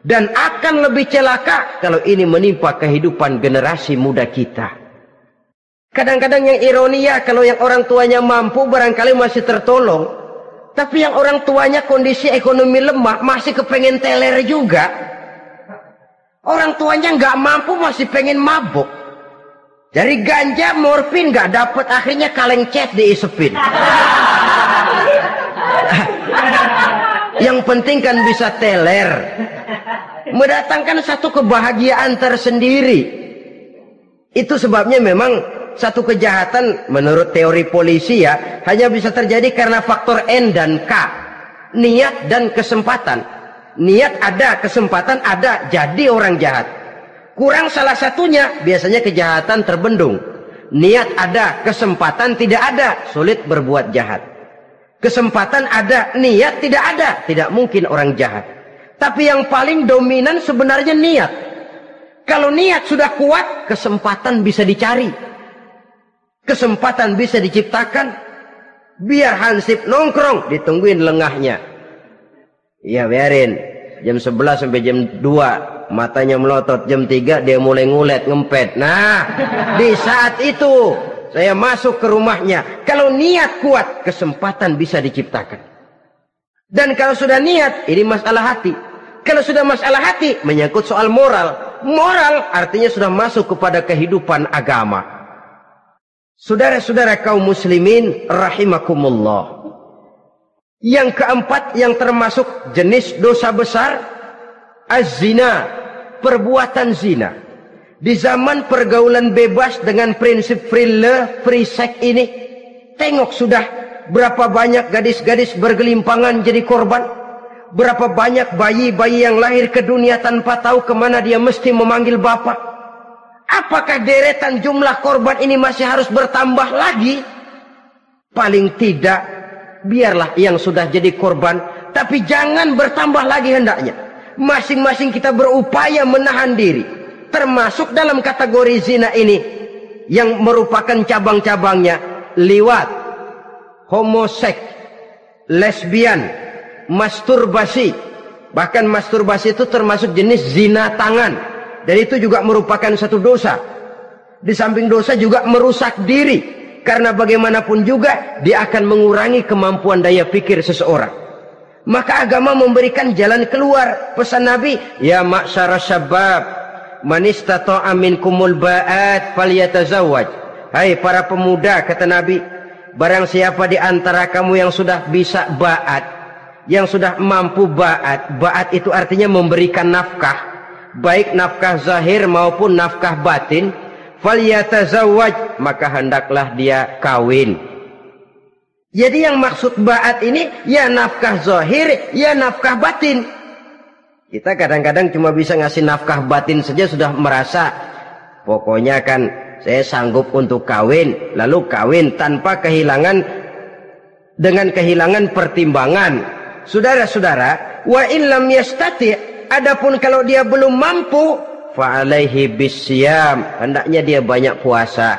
Dan akan lebih celaka kalau ini menimpa kehidupan generasi muda kita. Kadang-kadang yang ironi ya kalau yang orang tuanya mampu barangkali masih tertolong. Tapi yang orang tuanya kondisi ekonomi lemah masih kepengen teler juga. Orang tuanya nggak mampu masih pengen mabuk. Dari ganja, morfin nggak dapat akhirnya kaleng cat diisepin. Yang penting kan bisa teler. Mendatangkan satu kebahagiaan tersendiri. Itu sebabnya memang satu kejahatan menurut teori polisi ya hanya bisa terjadi karena faktor N dan K. Niat dan kesempatan. Niat ada, kesempatan ada, jadi orang jahat. Kurang salah satunya, biasanya kejahatan terbendung. Niat ada, kesempatan tidak ada, sulit berbuat jahat. Kesempatan ada, niat tidak ada. Tidak mungkin orang jahat. Tapi yang paling dominan sebenarnya niat. Kalau niat sudah kuat, kesempatan bisa dicari. kesempatan bisa diciptakan, biar Hansip nongkrong, ditungguin lengahnya. Iya biarin, jam 11 sampai jam 2, matanya melotot, jam 3 dia mulai ngulet, ngempet. Nah, di saat itu saya masuk ke rumahnya. Kalau niat kuat, kesempatan bisa diciptakan. Dan kalau sudah niat, ini masalah hati. Kalau sudah masalah hati, menyangkut soal moral. Moral artinya sudah masuk kepada kehidupan agama. Saudara-saudara kaum muslimin rahimakumullah. Yang keempat yang termasuk jenis dosa besar az-zina, perbuatan zina. Di zaman pergaulan bebas dengan prinsip free love, free sex ini, tengok sudah berapa banyak gadis-gadis bergelimpangan jadi korban. Berapa banyak bayi-bayi yang lahir ke dunia tanpa tahu ke mana dia mesti memanggil bapak. Apakah deretan jumlah korban ini masih harus bertambah lagi? Paling tidak, biarlah yang sudah jadi korban, tapi jangan bertambah lagi hendaknya. Masing-masing kita berupaya menahan diri termasuk dalam kategori zina ini yang merupakan cabang-cabangnya liwat, homoseks, lesbian, masturbasi. Bahkan masturbasi itu termasuk jenis zina tangan. Dan itu juga merupakan satu dosa. Di samping dosa juga merusak diri. Karena bagaimanapun juga dia akan mengurangi kemampuan daya pikir seseorang. Maka agama memberikan jalan keluar. Pesan Nabi, Ya maksara syabab, man istata'a minkumul ba'at falyatazawwaj. Hai para pemuda kata Nabi, barang siapa di antara kamu yang sudah bisa ba'at, yang sudah mampu ba'at, ba'at itu artinya memberikan nafkah, baik nafkah zahir maupun nafkah batin, falyatazawwaj, maka hendaklah dia kawin. Jadi yang maksud ba'at ini ya nafkah zahir, ya nafkah batin. Kita kadang-kadang cuma bisa ngasih nafkah batin saja sudah merasa pokoknya kan saya sanggup untuk kawin, lalu kawin tanpa kehilangan dengan kehilangan pertimbangan. Saudara-saudara, wa illam yastati, adapun kalau dia belum mampu, fa alaihi bisyam, hendaknya dia banyak puasa.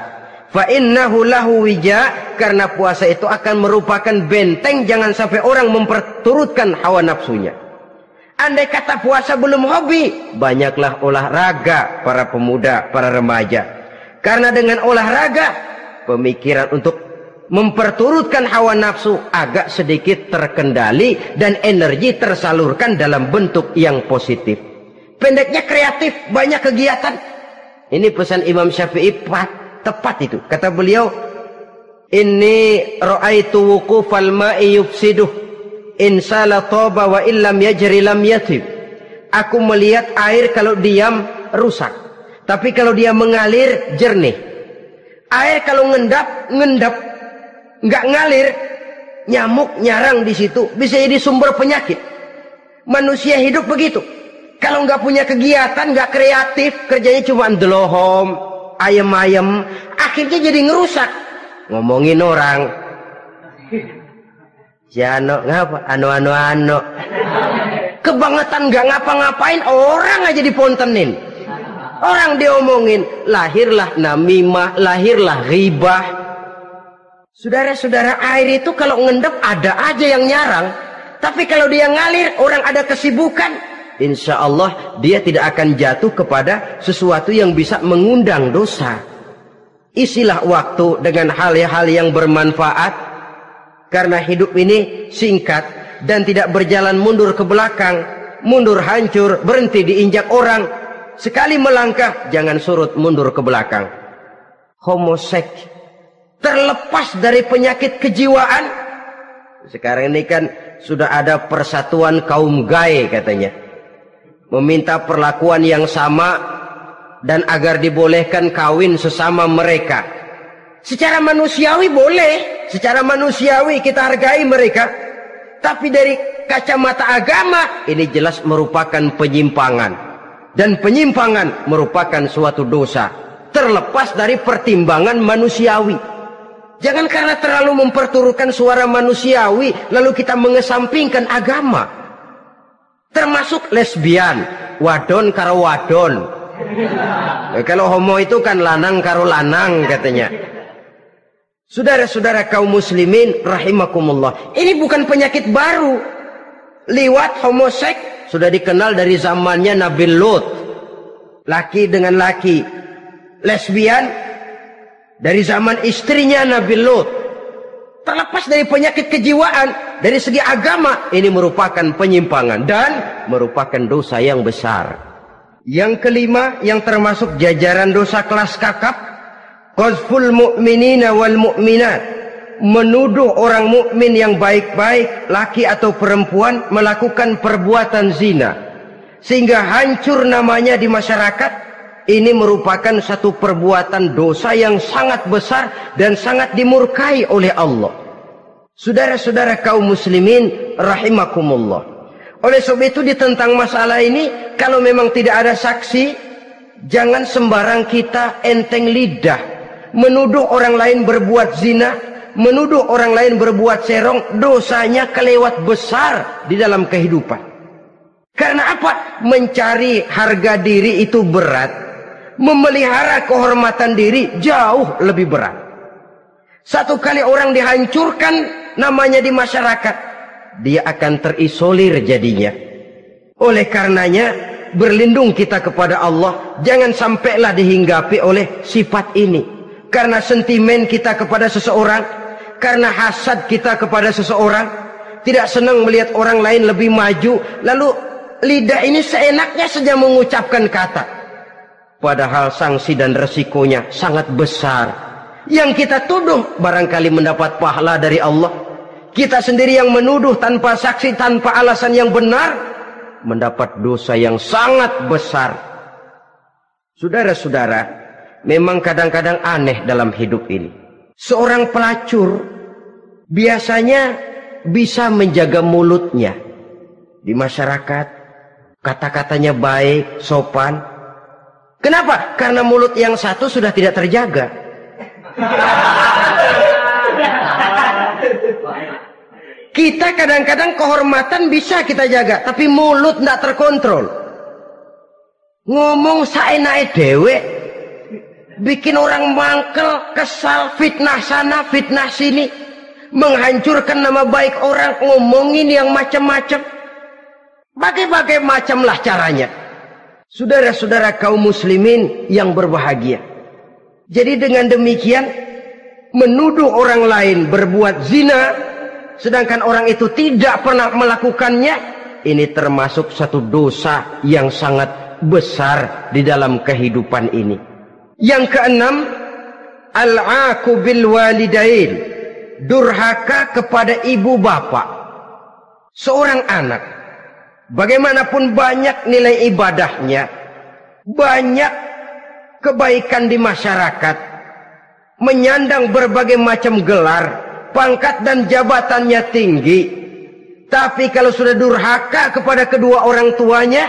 Fa innahu lahu wija, karena puasa itu akan merupakan benteng jangan sampai orang memperturutkan hawa nafsunya. Andai kata puasa belum hobi, banyaklah olahraga para pemuda, para remaja. Karena dengan olahraga, pemikiran untuk memperturutkan hawa nafsu agak sedikit terkendali dan energi tersalurkan dalam bentuk yang positif. Pendeknya kreatif, banyak kegiatan. Ini pesan Imam Syafi'i tepat itu. Kata beliau, ini ra'aitu wuqufal ma'i yufsiduh insala toba wa illam yajri lam yatib. Aku melihat air kalau diam rusak. Tapi kalau dia mengalir jernih. Air kalau ngendap, ngendap. Nggak ngalir, nyamuk nyarang di situ. Bisa jadi sumber penyakit. Manusia hidup begitu. Kalau nggak punya kegiatan, nggak kreatif, kerjanya cuma delohom, ayam-ayam, akhirnya jadi ngerusak. Ngomongin orang, Ano ngapa? Ano ano ano. Kebangetan gak ngapa-ngapain orang aja dipontenin. Orang diomongin, lahirlah namimah, lahirlah ribah. Saudara-saudara air itu kalau ngendep ada aja yang nyarang. Tapi kalau dia ngalir, orang ada kesibukan. Insya Allah dia tidak akan jatuh kepada sesuatu yang bisa mengundang dosa. Isilah waktu dengan hal-hal yang bermanfaat karena hidup ini singkat dan tidak berjalan mundur ke belakang, mundur hancur, berhenti diinjak orang. Sekali melangkah, jangan surut mundur ke belakang. Homoseks terlepas dari penyakit kejiwaan. Sekarang ini kan sudah ada persatuan kaum gay katanya. Meminta perlakuan yang sama dan agar dibolehkan kawin sesama mereka. Secara manusiawi boleh, secara manusiawi kita hargai mereka. Tapi dari kacamata agama ini jelas merupakan penyimpangan. Dan penyimpangan merupakan suatu dosa. Terlepas dari pertimbangan manusiawi. Jangan karena terlalu memperturutkan suara manusiawi lalu kita mengesampingkan agama. Termasuk lesbian, wadon karo wadon. kalau homo itu kan lanang karo lanang katanya. Saudara-saudara kaum muslimin rahimakumullah. Ini bukan penyakit baru. Liwat homoseks sudah dikenal dari zamannya Nabi Lot. Laki dengan laki. Lesbian dari zaman istrinya Nabi Lot. Terlepas dari penyakit kejiwaan, dari segi agama, ini merupakan penyimpangan dan merupakan dosa yang besar. Yang kelima, yang termasuk jajaran dosa kelas kakap, qazful mu'minina wal mu'minat, menuduh orang mukmin yang baik-baik, laki atau perempuan melakukan perbuatan zina sehingga hancur namanya di masyarakat. Ini merupakan satu perbuatan dosa yang sangat besar dan sangat dimurkai oleh Allah. Saudara-saudara kaum muslimin rahimakumullah. Oleh sebab itu ditentang masalah ini kalau memang tidak ada saksi jangan sembarang kita enteng lidah menuduh orang lain berbuat zina, menuduh orang lain berbuat serong, dosanya kelewat besar di dalam kehidupan. Karena apa? Mencari harga diri itu berat. Memelihara kehormatan diri jauh lebih berat. Satu kali orang dihancurkan namanya di masyarakat, dia akan terisolir jadinya. Oleh karenanya, berlindung kita kepada Allah, jangan sampailah dihinggapi oleh sifat ini. Karena sentimen kita kepada seseorang, karena hasad kita kepada seseorang, tidak senang melihat orang lain lebih maju, lalu lidah ini seenaknya saja mengucapkan kata. Padahal sanksi dan resikonya sangat besar. Yang kita tuduh barangkali mendapat pahala dari Allah. Kita sendiri yang menuduh tanpa saksi, tanpa alasan yang benar. Mendapat dosa yang sangat besar. Saudara-saudara, memang kadang-kadang aneh dalam hidup ini. Seorang pelacur biasanya bisa menjaga mulutnya di masyarakat. Kata-katanya baik, sopan, Kenapa? Karena mulut yang satu sudah tidak terjaga. Kita kadang-kadang kehormatan bisa kita jaga, tapi mulut tidak terkontrol. Ngomong naik dewe, bikin orang mangkel, kesal, fitnah sana, fitnah sini, menghancurkan nama baik orang, ngomongin yang macam-macam. Bagai-bagai macamlah caranya. Saudara-saudara kaum muslimin yang berbahagia. Jadi dengan demikian menuduh orang lain berbuat zina sedangkan orang itu tidak pernah melakukannya ini termasuk satu dosa yang sangat besar di dalam kehidupan ini. Yang keenam al-aku bil walidain durhaka kepada ibu bapak. Seorang anak Bagaimanapun banyak nilai ibadahnya, banyak kebaikan di masyarakat, menyandang berbagai macam gelar, pangkat dan jabatannya tinggi. Tapi kalau sudah durhaka kepada kedua orang tuanya,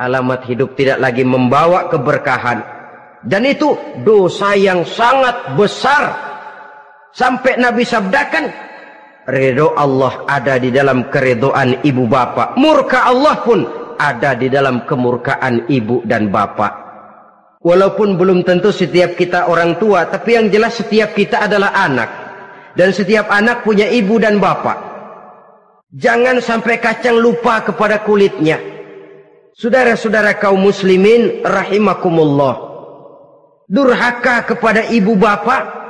alamat hidup tidak lagi membawa keberkahan. Dan itu dosa yang sangat besar. Sampai Nabi sabdakan, Ridho Allah ada di dalam keridoan ibu bapak. Murka Allah pun ada di dalam kemurkaan ibu dan bapak. Walaupun belum tentu setiap kita orang tua, tapi yang jelas setiap kita adalah anak. Dan setiap anak punya ibu dan bapak. Jangan sampai kacang lupa kepada kulitnya. Saudara-saudara kaum muslimin rahimakumullah. Durhaka kepada ibu bapak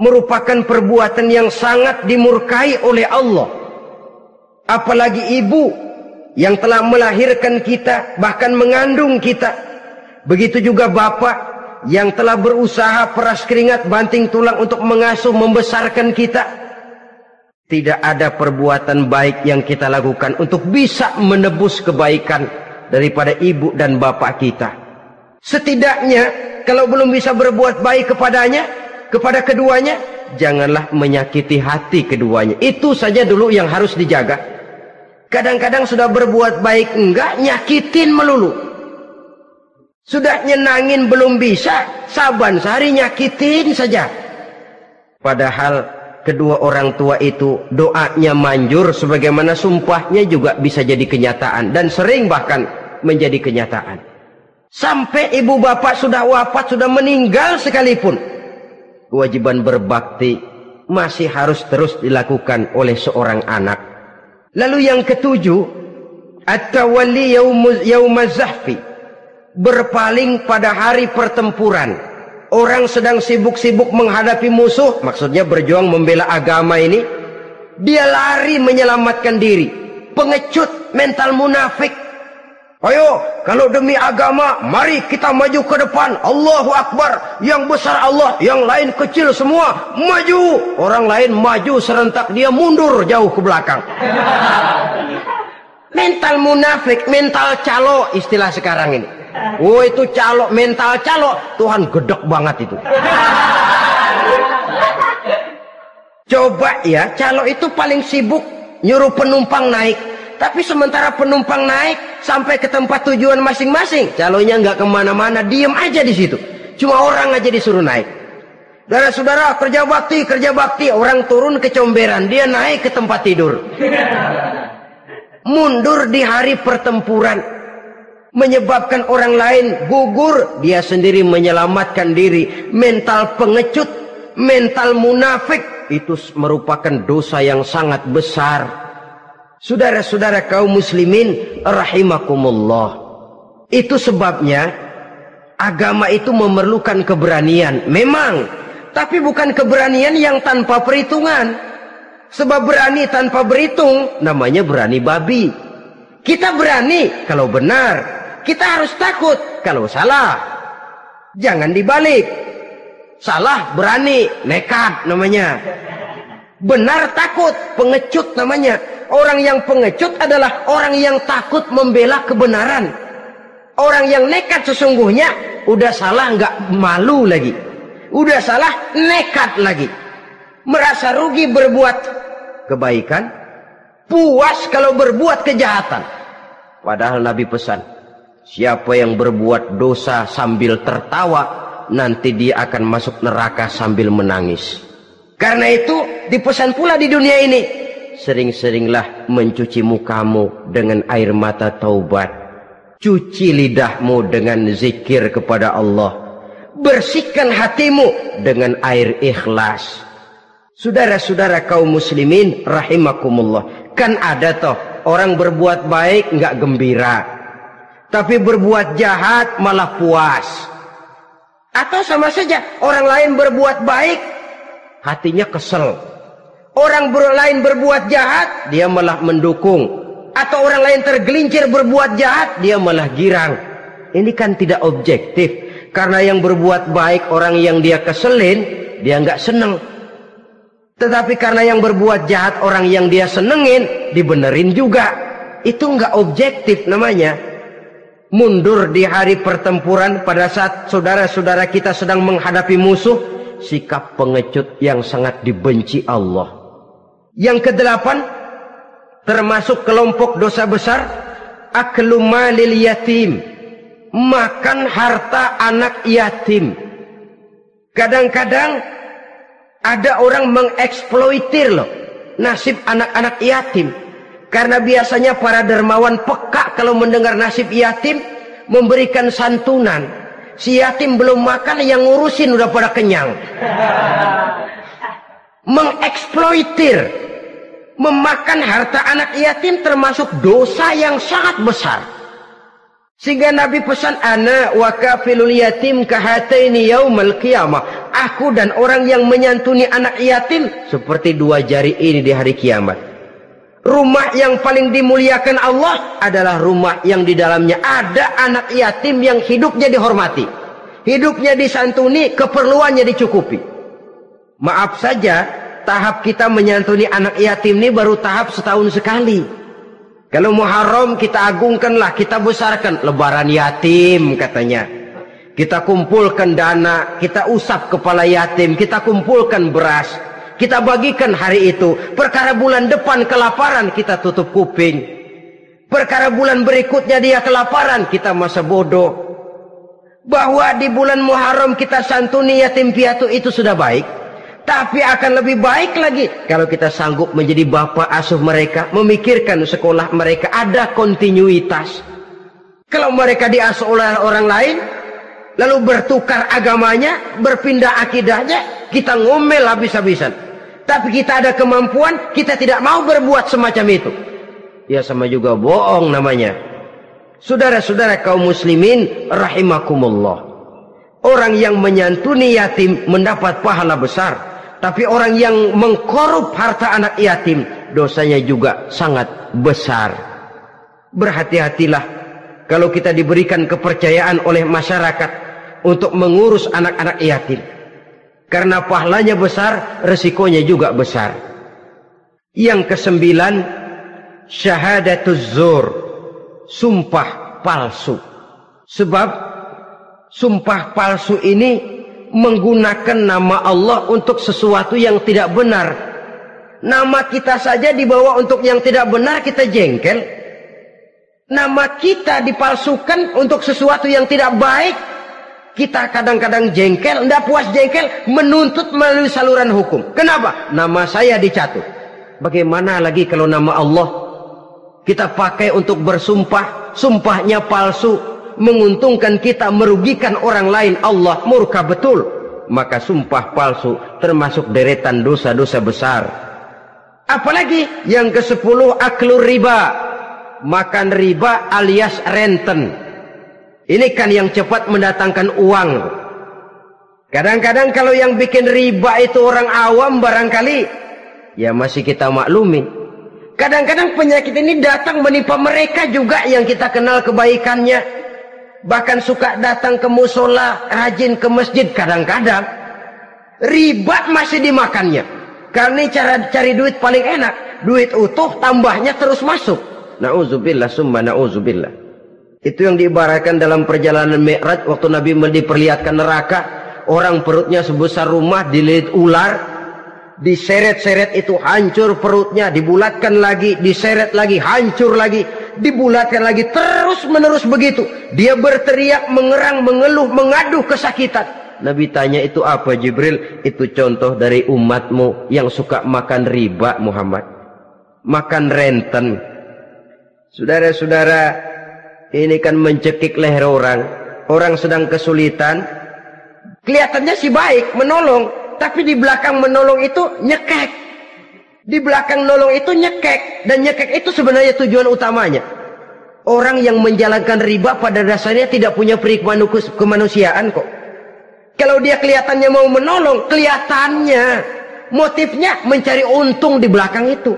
merupakan perbuatan yang sangat dimurkai oleh Allah. Apalagi ibu yang telah melahirkan kita, bahkan mengandung kita. Begitu juga bapak yang telah berusaha peras keringat banting tulang untuk mengasuh membesarkan kita. Tidak ada perbuatan baik yang kita lakukan untuk bisa menebus kebaikan daripada ibu dan bapak kita. Setidaknya kalau belum bisa berbuat baik kepadanya, kepada keduanya janganlah menyakiti hati keduanya. Itu saja dulu yang harus dijaga. Kadang-kadang sudah berbuat baik enggak nyakitin melulu. Sudah nyenangin belum bisa saban sehari nyakitin saja. Padahal kedua orang tua itu doanya manjur sebagaimana sumpahnya juga bisa jadi kenyataan. Dan sering bahkan menjadi kenyataan sampai ibu bapak sudah wafat sudah meninggal sekalipun kewajiban berbakti masih harus terus dilakukan oleh seorang anak. Lalu yang ketujuh, at-tawalli yaumaz zahfi. Berpaling pada hari pertempuran. Orang sedang sibuk-sibuk menghadapi musuh, maksudnya berjuang membela agama ini, dia lari menyelamatkan diri. Pengecut, mental munafik, Ayo, kalau demi agama, mari kita maju ke depan. Allahu Akbar. Yang besar Allah, yang lain kecil semua. Maju. Orang lain maju serentak, dia mundur jauh ke belakang. mental munafik, mental calo istilah sekarang ini. Oh itu calo, mental calo. Tuhan gedek banget itu. Coba ya, calo itu paling sibuk nyuruh penumpang naik. Tapi sementara penumpang naik sampai ke tempat tujuan masing-masing, calonnya nggak ke mana-mana, diem aja di situ. Cuma orang aja disuruh naik. Saudara-saudara kerja bakti, kerja bakti, orang turun ke comberan, dia naik ke tempat tidur. Mundur di hari pertempuran, menyebabkan orang lain gugur, dia sendiri menyelamatkan diri. Mental pengecut, mental munafik, itu merupakan dosa yang sangat besar. Saudara-saudara kaum muslimin rahimakumullah. Itu sebabnya agama itu memerlukan keberanian. Memang, tapi bukan keberanian yang tanpa perhitungan. Sebab berani tanpa berhitung namanya berani babi. Kita berani kalau benar, kita harus takut kalau salah. Jangan dibalik. Salah berani, nekat namanya. Benar takut, pengecut namanya. Orang yang pengecut adalah orang yang takut membela kebenaran. Orang yang nekat sesungguhnya udah salah nggak malu lagi. Udah salah nekat lagi. Merasa rugi berbuat kebaikan, puas kalau berbuat kejahatan. Padahal Nabi pesan, siapa yang berbuat dosa sambil tertawa, nanti dia akan masuk neraka sambil menangis. Karena itu dipesan pula di dunia ini, sering-seringlah mencuci mukamu dengan air mata taubat. Cuci lidahmu dengan zikir kepada Allah. Bersihkan hatimu dengan air ikhlas. Saudara-saudara kaum muslimin rahimakumullah. Kan ada toh orang berbuat baik nggak gembira. Tapi berbuat jahat malah puas. Atau sama saja orang lain berbuat baik hatinya kesel Orang lain berbuat jahat, dia malah mendukung. Atau orang lain tergelincir berbuat jahat, dia malah girang. Ini kan tidak objektif. Karena yang berbuat baik orang yang dia keselin, dia nggak seneng. Tetapi karena yang berbuat jahat orang yang dia senengin, dibenerin juga. Itu nggak objektif namanya. Mundur di hari pertempuran pada saat saudara-saudara kita sedang menghadapi musuh, sikap pengecut yang sangat dibenci Allah. Yang kedelapan termasuk kelompok dosa besar aklu malil yatim makan harta anak yatim. Kadang-kadang ada orang mengeksploitir loh nasib anak-anak yatim. Karena biasanya para dermawan peka kalau mendengar nasib yatim memberikan santunan. Si yatim belum makan yang ngurusin udah pada kenyang. Mengeksploitir memakan harta anak yatim termasuk dosa yang sangat besar. Sehingga Nabi pesan ana wa kafilul yatim kahataini yaumal qiyamah. Aku dan orang yang menyantuni anak yatim seperti dua jari ini di hari kiamat. Rumah yang paling dimuliakan Allah adalah rumah yang di dalamnya ada anak yatim yang hidupnya dihormati. Hidupnya disantuni, keperluannya dicukupi. Maaf saja, tahap kita menyantuni anak yatim ini baru tahap setahun sekali. Kalau Muharram kita agungkanlah, kita besarkan. Lebaran yatim katanya. Kita kumpulkan dana, kita usap kepala yatim, kita kumpulkan beras. Kita bagikan hari itu. Perkara bulan depan kelaparan, kita tutup kuping. Perkara bulan berikutnya dia kelaparan, kita masa bodoh. Bahwa di bulan Muharram kita santuni yatim piatu itu sudah baik. Tapi akan lebih baik lagi kalau kita sanggup menjadi bapak asuh mereka, memikirkan sekolah mereka ada kontinuitas. Kalau mereka diasuh oleh orang lain, lalu bertukar agamanya, berpindah akidahnya, kita ngomel habis-habisan. Tapi kita ada kemampuan, kita tidak mau berbuat semacam itu. Ya sama juga bohong namanya. Saudara-saudara kaum muslimin rahimakumullah. Orang yang menyantuni yatim mendapat pahala besar. Tapi orang yang mengkorup harta anak yatim, dosanya juga sangat besar. Berhati-hatilah kalau kita diberikan kepercayaan oleh masyarakat untuk mengurus anak-anak yatim. Karena pahalanya besar, resikonya juga besar. Yang kesembilan, syahadatuz zur, sumpah palsu. Sebab sumpah palsu ini menggunakan nama Allah untuk sesuatu yang tidak benar. Nama kita saja dibawa untuk yang tidak benar kita jengkel. Nama kita dipalsukan untuk sesuatu yang tidak baik. Kita kadang-kadang jengkel, tidak puas jengkel, menuntut melalui saluran hukum. Kenapa? Nama saya dicatut. Bagaimana lagi kalau nama Allah kita pakai untuk bersumpah, sumpahnya palsu, menguntungkan kita merugikan orang lain Allah murka betul. Maka sumpah palsu termasuk deretan dosa-dosa besar. Apalagi yang ke sepuluh aklur riba. Makan riba alias renten. Ini kan yang cepat mendatangkan uang. Kadang-kadang kalau yang bikin riba itu orang awam barangkali ya masih kita maklumi. Kadang-kadang penyakit ini datang menimpa mereka juga yang kita kenal kebaikannya bahkan suka datang ke musola, rajin ke masjid kadang-kadang riba masih dimakannya. Karena cara cari duit paling enak, duit utuh tambahnya terus masuk. Nauzubillah summa nauzubillah. Itu yang diibaratkan dalam perjalanan Mi'raj waktu Nabi diperlihatkan neraka, orang perutnya sebesar rumah dililit ular, diseret-seret itu hancur perutnya, dibulatkan lagi, diseret lagi, hancur lagi dibulatkan lagi terus menerus begitu. Dia berteriak mengerang mengeluh mengadu kesakitan. Nabi tanya itu apa Jibril? Itu contoh dari umatmu yang suka makan riba Muhammad. Makan renten. Saudara-saudara ini kan mencekik leher orang. Orang sedang kesulitan. Kelihatannya sih baik menolong tapi di belakang menolong itu nyekek di belakang nolong itu nyekek. Dan nyekek itu sebenarnya tujuan utamanya. Orang yang menjalankan riba pada dasarnya tidak punya perikmanukus kemanusiaan kok. Kalau dia kelihatannya mau menolong, kelihatannya motifnya mencari untung di belakang itu.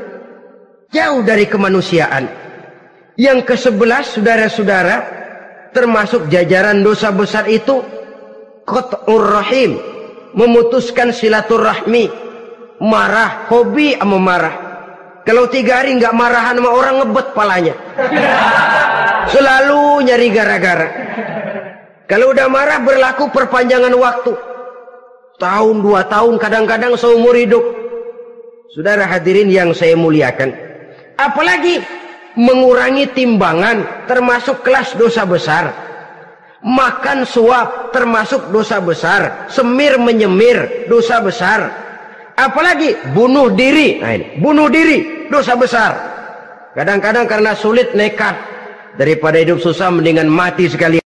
Jauh dari kemanusiaan. Yang ke sebelas saudara-saudara, termasuk jajaran dosa besar itu, Qat'ur Rahim, memutuskan silaturahmi, marah, hobi sama marah. Kalau tiga hari nggak marahan sama orang ngebet palanya. Selalu nyari gara-gara. Kalau udah marah berlaku perpanjangan waktu. Tahun dua tahun kadang-kadang seumur hidup. Saudara hadirin yang saya muliakan. Apalagi mengurangi timbangan termasuk kelas dosa besar. Makan suap termasuk dosa besar. Semir menyemir dosa besar. Apalagi bunuh diri. Nah ini bunuh diri dosa besar. Kadang-kadang karena sulit nekat. Daripada hidup susah mendingan mati sekali